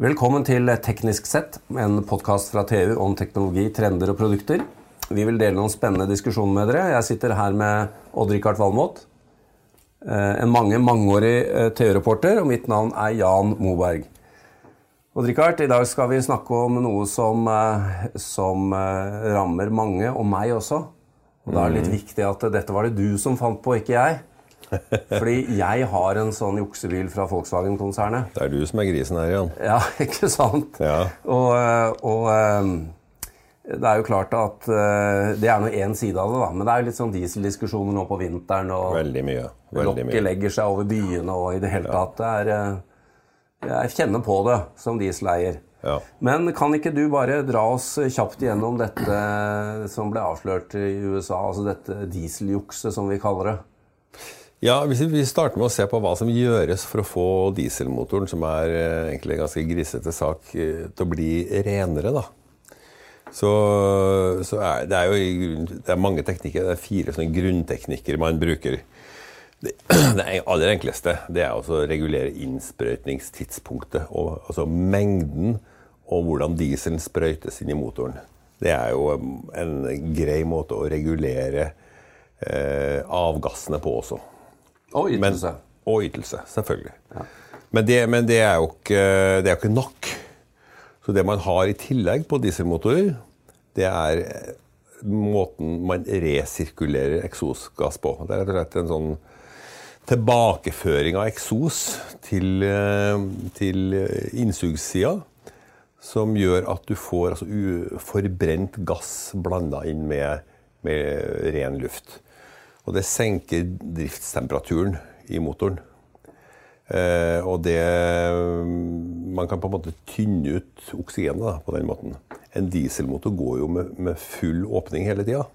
Velkommen til Teknisk sett, en podkast fra TU om teknologi, trender og produkter. Vi vil dele noen spennende diskusjoner med dere. Jeg sitter her med Odd-Rikard Valmot. eh, En mange, mangeårig eh, TU-reporter, og mitt navn er Jan Moberg. Odd-Rikard, i dag skal vi snakke om noe som, eh, som rammer mange, og meg også. Og da er det litt viktig at dette var det du som fant på, ikke jeg. Fordi jeg har en sånn juksebil fra Volkswagen-konsernet. Det er du som er grisen her, Jan. Ja, ikke sant? Ja. Og, eh, og eh, det er jo klart at eh, Det er nå én side av det, da. Men det er jo litt sånn dieseldiskusjoner nå på vinteren. Og Veldig mye. Lokket legger seg over byene og i det hele tatt. Det er, jeg kjenner på det som dieseleier. Ja. Men kan ikke du bare dra oss kjapt igjennom dette som ble avslørt i USA? Altså dette dieseljukset, som vi kaller det. Ja, Hvis vi starter med å se på hva som gjøres for å få dieselmotoren, som er eh, egentlig en ganske grisete sak, eh, til å bli renere, da. Så, så er det er jo det er mange teknikker. Det er fire sånne grunnteknikker man bruker. Det, det aller enkleste det er å regulere innsprøytningstidspunktet. Og, altså mengden og hvordan dieselen sprøytes inn i motoren. Det er jo en grei måte å regulere eh, avgassene på også. Og Men, ytelse. og ytelse, selvfølgelig. Men, det, men det, er ikke, det er jo ikke nok. Så det man har i tillegg på dieselmotorer, det er eh, måten man resirkulerer eksosgass på. Det er rett og slett en sånn tilbakeføring av eksos til, eh, til innsugssida, som gjør at du får altså, forbrent gass blanda inn med, med ren luft. Og det senker driftstemperaturen i motoren. Eh, og det Man kan på en måte tynne ut oksygenet da, på den måten. En dieselmotor går jo med, med full åpning hele tida.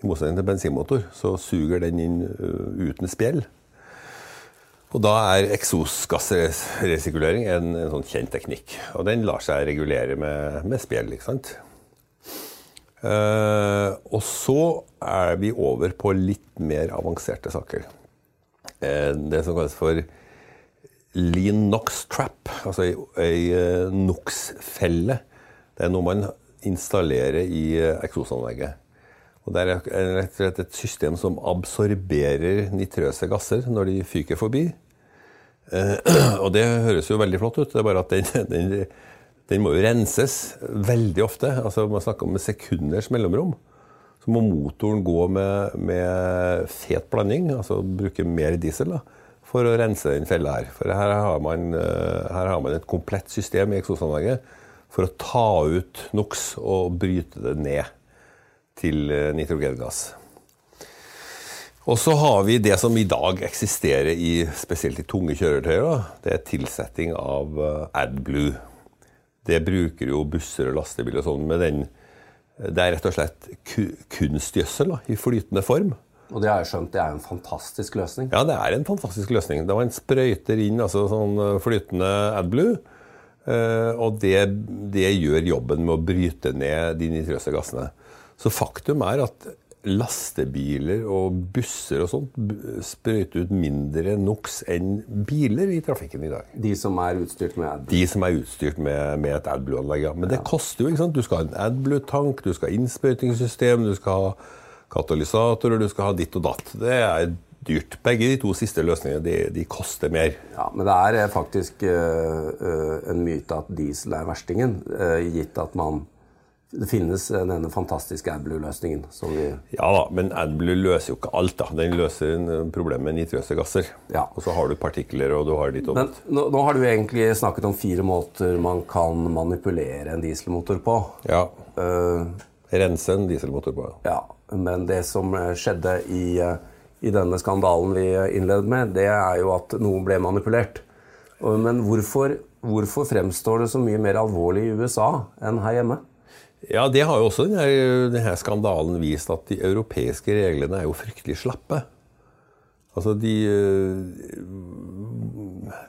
I motsetning til bensinmotor så suger den inn uh, uten spjell. Og da er eksosgassresirkulering en, en sånn kjent teknikk. Og den lar seg regulere med, med spjell, ikke sant. Eh, og så er vi over på litt mer avanserte saker. Eh, det som kalles for lean nox trap, altså ei, eh, NOx-felle. Det er noe man installerer i eksosanlegget. Og Det er rett og slett et system som absorberer nitrøse gasser når de fyker forbi. Og det høres jo veldig flott ut, det er bare at den, den, den må jo renses veldig ofte. Altså Man snakker om sekunders mellomrom. Så må motoren gå med, med fet blanding, altså bruke mer diesel, da, for å rense den fella her. For her har man, eh, her har man et komplett system i eksosanlegget for å ta ut NOx og bryte det ned til eh, nitrogengass. Og så har vi det som i dag eksisterer i spesielt i tunge kjøretøyer. Det er tilsetting av eh, AdBlue. Det bruker jo busser og lastebiler og sånn med den Det er rett og slett ku- kunstgjødsel da, i flytende form. Og det har jeg skjønt, det er en fantastisk løsning. Ja, det er en fantastisk løsning. Da man sprøyter inn altså, sånn eh, flytende AdBlue, eh, og det, det gjør jobben med å bryte ned de nitrøse gassene. Så faktum er at lastebiler og busser og sånt sprøyte sprøyter ut mindre NOx enn biler i trafikken i dag. De som er utstyrt med AdBlue. De som er utstyrt med, med et AdBlue-anlegg. Ja. Men det koster jo. ikke sant? Du skal ha en AdBlue-tank, du skal ha innsprøytingssystem, du skal ha katalysatorer, du skal ha ditt og datt. Det er dyrt. Begge de to siste løsningene de, de koster mer. Ja, Men det er eh, faktisk uh, uh, en myte at diesel er verstingen, uh, gitt at man Det finnes denne fantastiske AdBlue-løsningen som vi Ja da, men AdBlue løser jo ikke alt. da. Den løser en eh, med nitrøse gasser. Ja. Og så har du partikler, og du har ditt og datt. nå, nå har du egentlig snakket om fire måter man kan manipulere en dieselmotor på. Ja. Uh, Rense en dieselmotor på. ja, Men det som eh, skjedde i, i denne skandalen vi innledet med, det er jo at noen ble manipulert. Men hvorfor, hvorfor fremstår det så mye mer alvorlig i USA enn her hjemme? Ja, det har jo også denne, denne skandalen vist at de europeiske reglene er jo fryktelig slappe. Altså, de eh,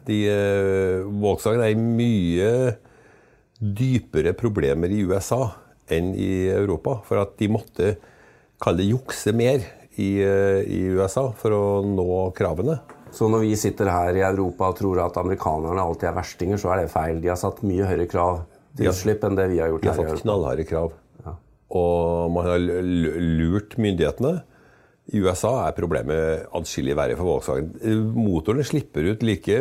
De eh, Volkswagen er i mye dypere problemer i USA enn i Europa. For at de måtte kalle det jukse mer i, eh, i USA for å nå kravene. Så når vi sitter her i Europa og tror at amerikanerne alltid er verstinger, så er det feil. De har satt mye høyere krav utslipp enn det vi har gjort De har Europa. knallharde krav. Og man har lurt myndighetene. I USA er problemet adskillig verre for Volkswagen. Motorene slipper ut like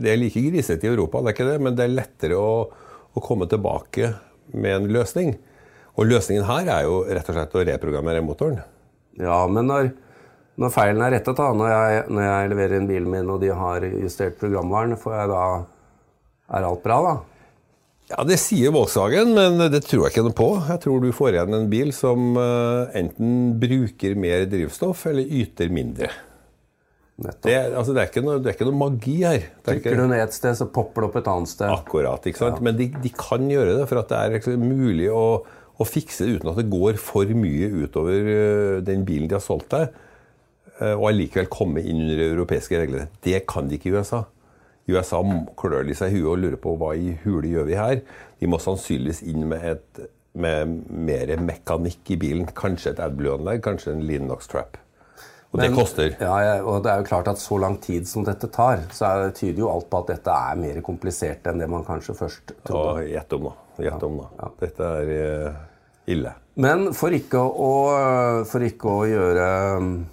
Det er like grisete i Europa, det er ikke det, men det er lettere å, å komme tilbake med en løsning. Og løsningen her er jo rett og slett å reprogrammere motoren. Ja, men når, når feilen er rettet, da, når jeg, når jeg leverer inn bilen min og de har justert programvaren, får jeg da Er alt bra, da? Ja, Det sier Volkswagen, men det tror jeg ikke noe på. Jeg tror du får igjen en bil som eh, enten bruker mer drivstoff eller yter mindre. Det, altså, det, er, ikke noe, det er ikke noe magi her. Er Trykker du ned et sted, så popper det opp et annet sted. Akkurat. ikke sant? Men de, de kan gjøre det, for at det er mulig å, å fikse det uten at det går for mye utover øh, den bilen de har solgt deg, øh, og allikevel komme inn under europeiske regler. Det kan de ikke i USA. USA klør de seg i huet og lurer på hva i hule gjør vi her. De må sannsynligvis inn med, et, med mer mekanikk i bilen. Kanskje et AdBlue-anlegg, kanskje en Linux Trap. Og det koster. Ja, og det er jo klart at så lang tid som dette tar, så er, tyder jo alt på at dette er mer komplisert enn det man kanskje først trodde. Gjett om, da. Gjett om, da. Dette er øh, ille. Men for ikke å, for ikke å gjøre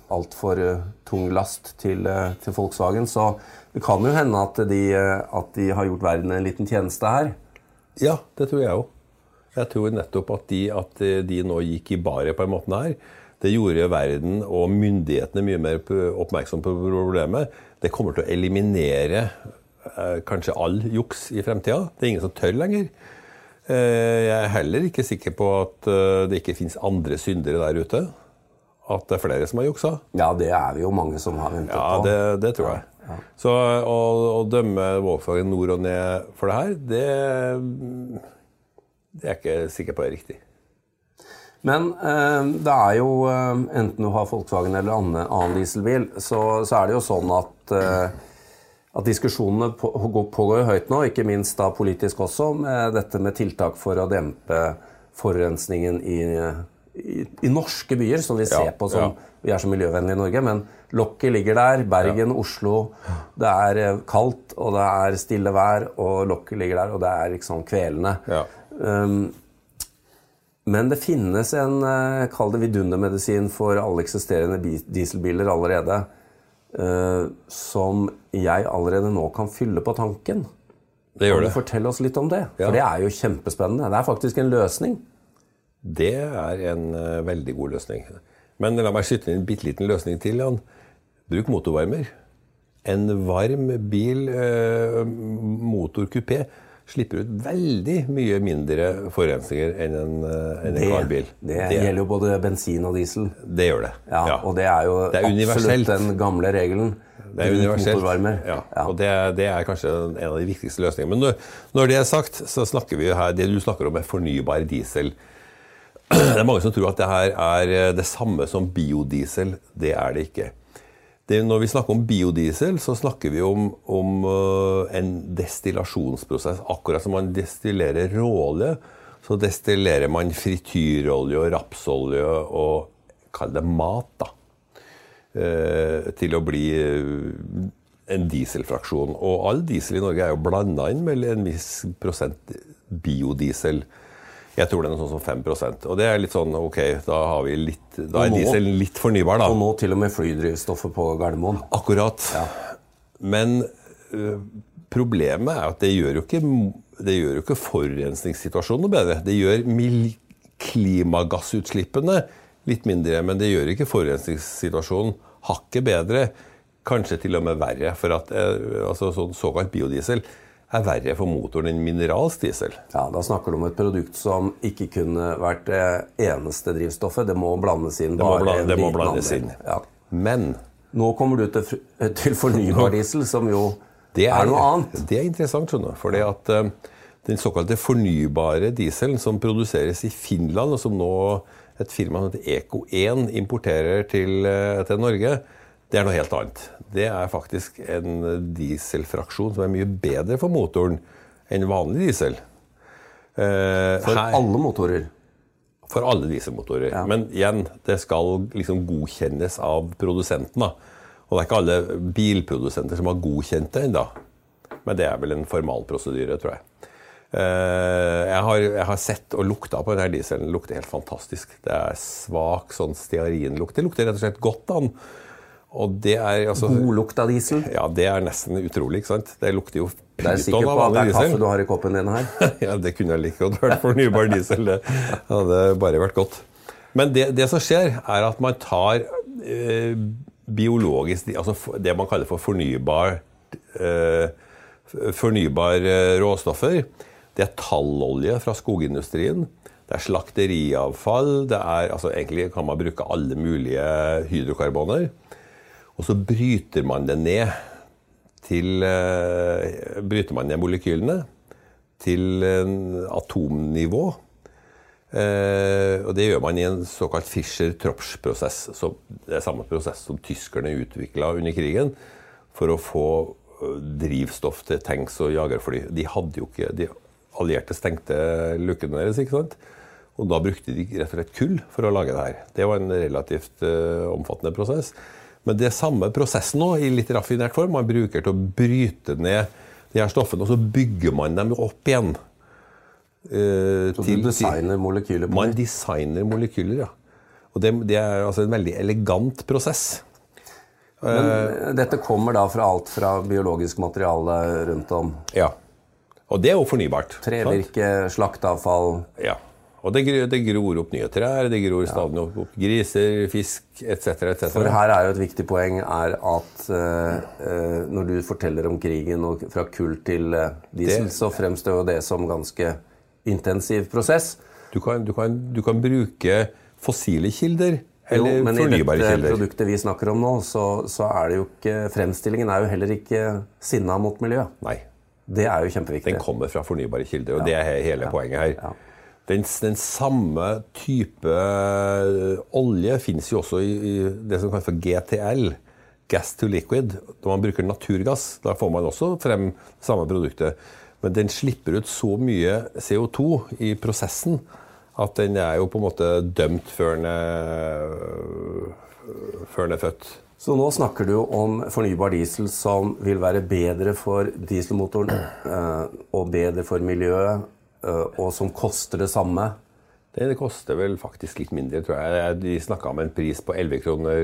altfor tung last til, eh, til Volkswagen, så det kan jo hende at de, eh, at de har gjort verden en liten tjeneste her. Ja, det tror jeg òg. Jeg tror nettopp at de, at de nå gikk i baret på en måte her, det gjorde verden og myndighetene mye mer oppmerksom på problemet. Det kommer til å eliminere eh, kanskje all juks i fremtida. Det er ingen som tør lenger. Eh, jeg er heller ikke sikker på at eh, det ikke fins andre syndere der ute. At det er flere som har juksa. Ja, det er vi jo mange som har ventet Ja, på. det, det tror jeg. Så å, å dømme Volkswagen nord og ned for det her, det, det er jeg ikke sikker på er riktig. Men eh, det er jo, enten du har Volkswagen eller annen, annen dieselbil, så, så er det jo sånn at, at diskusjonene pågår høyt nå, ikke minst da politisk også, med dette med tiltak for å dempe forurensningen i, i, i norske byer, som vi ser Ja, på som ja. Vi er så miljøvennlige i Norge, men lokket ligger der. Bergen, Oslo. Det er eh, kaldt, og det er stille vær, og lokket ligger der, og det er liksom kvelende. Ja. Um, men det finnes en eh, kall det vidundermedisin for alle eksisterende dieselbiler allerede. Eh, som jeg allerede nå kan fylle på tanken. Det gjør Kan det. fortelle oss litt om det? Ja. For det er jo kjempespennende. Det er faktisk en løsning. Det er en eh, veldig god løsning. Men la meg skyte inn en bitte liten løsning til. Jan. Bruk motorvarmer. En varm bil, uh, motorkupé, slipper ut veldig mye mindre forurensninger enn en, eh, en Det, karbil. det gjelder jo både bensin og diesel. det gjør det. Ja, Og det er jo Det er absolutt den gamle regelen. Det er universelt. Ja, Ja. og det, det er kanskje en av de viktigste løsningene. Men når, når det er sagt, så snakker vi jo her Det du snakker om, er fornybar diesel. Det er mange som tror at det her er eh, det samme som biodiesel. Det er det ikke. Det, når vi snakker om biodiesel, så snakker vi om, om øh, en destillasjonsprosess. Akkurat som man destillerer råolje, så destillerer man frityrolje og rapsolje og Kall det mat, da. eh, til å bli eh, en dieselfraksjon. Og all diesel i Norge er jo blanda inn med en viss prosent biodiesel. Jeg tror det er sånn som 5% Og det er litt sånn ok, da, har vi litt, da er diesel nå- dieselen litt fornybar, da. Og nå til og med flydrivstoffet på Gardermoen. Akkurat. Men ø, problemet er at det gjør jo ikke, det gjør jo ikke forurensningssituasjonen noe bedre. Det gjør klimagassutslippene litt mindre, men det gjør ikke forurensningssituasjonen hakket bedre. Kanskje til og med verre, for at eh, altså, sånn såkalt biodiesel er verre for motoren enn mineralsk diesel. Ja, Da snakker du om et produkt som ikke kunne vært det eneste drivstoffet. Det må blandes inn. Det må, bla, det må blandes inn. Ja. Men Nå kommer du til, til fornybar diesel, som jo Det er, noe annet. Det er interessant, skjønner. Fordi at uh, den såkalte fornybare dieselen som produseres i Finland, og som nå et firma som heter Eco1 importerer til, uh, til Norge, det er noe helt annet. Det er faktisk en dieselfraksjon som er mye bedre for motoren enn vanlig diesel. Eh, For her- alle motorer. for alle dieselmotorer. Ja. Men igjen, det skal liksom godkjennes av produsenten. da. Og det er ikke alle bilprodusenter som har godkjent det ennå. Men det er vel en formalprosedyre, tror jeg. Eh, jeg har, jeg har, sett og lukta på denne dieselen. Det lukter helt fantastisk. Det er svak sånn stearinlukt. Det lukter rett og slett godt an. Og det er altså God lukt av diesel? Ja, det er nesten utrolig. ikke sant? Det lukter jo Det er sikker på at det er kaffe du har i koppen din her. ja, det kunne jeg like godt vært fornybar diesel. Det hadde bare vært godt. Men det, det som skjer, er at man tar eh, biologisk Altså det man kaller for fornybar eh, fornybare eh, råstoffer. Det er tallolje fra skogindustrien. Det er slakteriavfall. Det er, altså Egentlig kan man bruke alle mulige hydrokarboner. Og så bryter man det ned til uh, Bryter man ned molekylene til en atomnivå. Uh, og Det gjør man i en såkalt Fischer-Tropsch-prosess. Det er samme prosess som tyskerne utvikla under krigen for å få drivstoff til tanks og jagerfly. De hadde jo ikke De allierte stengte lukkene deres, ikke sant? Og da brukte de rett og slett kull for å lage det her. Det var en relativt omfattende prosess. Men det er samme prosessen nå, i litt raffinert form. Man bruker til å bryte ned de her stoffene, og så bygger man dem opp igjen. Uh, så du designer molekyler på Man designer molekyler, ja. Og det, det er altså en veldig elegant prosess. Men uh, dette kommer da fra alt fra biologisk materiale rundt om? Ja. Og det er jo fornybart. Trevirke, slakteavfall Ja. Og det, det, gror opp nye trær, det gror stadig opp, opp griser, fisk etc. Et For her er jo et viktig poeng er at uh, når du forteller om krigen og fra kull til uh, diesel, det, så fremstår jo det som ganske intensiv prosess. Du kan, du kan, du kan bruke fossile kilder eller jo, men i dette produktet vi snakker om nå, så, så, er det jo ikke Fremstillingen er jo heller ikke sinna mot miljøet. Nei. Det er jo kjempeviktig. Den kommer fra fornybare kilder, og ja. det er hele ja. poenget her. Den, den, samme type eh, olje finnes jo også i, i, det som kalles for GTL. Gas to liquid. Når man bruker naturgass, da får man også frem samme produktet. Men den slipper ut så mye CO2 i prosessen at den er jo på en måte dømt før den er, før den er født. Så nå snakker du om fornybar diesel som vil være bedre for dieselmotoren eh, og bedre for miljøet, eh, og som koster det samme. Det, det, koster vel faktisk litt mindre, tror jeg. De snakka om en pris på 11 kroner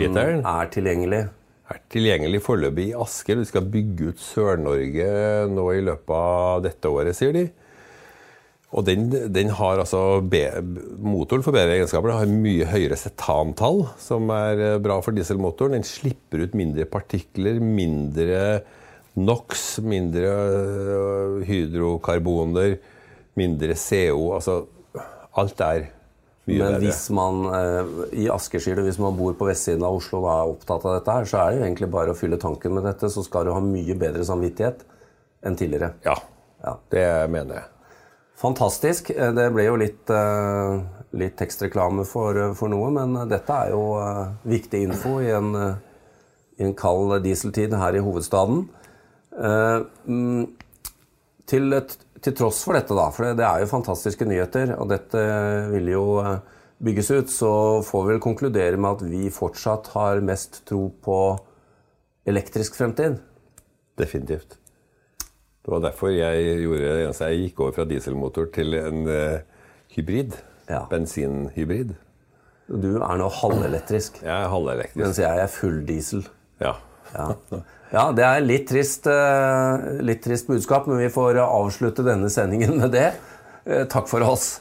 literen. Og den er tilgjengelig? Er tilgjengelig foreløpig i Asker. De skal bygge ut Sør-Norge nå i løpet av dette året, sier de. Og den, den har altså Motoren for bedre egenskaper den har mye høyere setantall, som er eh, bra for dieselmotoren. Den slipper ut mindre partikler, mindre NOx, mindre eh, hydrokarboner, mindre CO. Altså alt er mye Men hvis man eh, i sier hvis man bor på vestsiden av Oslo og er opptatt av dette, her, så er det jo egentlig bare å fylle tanken med dette, så skal du ha mye bedre samvittighet enn tidligere. Ja, ja. det mener jeg. Fantastisk. Eh, det ble jo litt, eh, litt tekstreklame for, eh, for, noe, men dette er jo viktig info i en, i en kald dieseltid her i hovedstaden. Mm, til, til, tross for dette, da, for det er jo fantastiske nyheter, og dette vil jo bygges ut, så får vi vel konkludere med at vi fortsatt har mest tro på elektrisk fremtid. Definitivt. Det var derfor jeg gjorde det eneste jeg gikk over fra dieselmotor til en uh, hybrid. Ja. Bensinhybrid. Du er nå halvelektrisk. Jeg er halvelektrisk. Mens jeg er full diesel. Ja. ja. ja det er litt trist, uh, litt trist budskap, men vi får avslutte denne sendingen med det. Uh, takk for oss.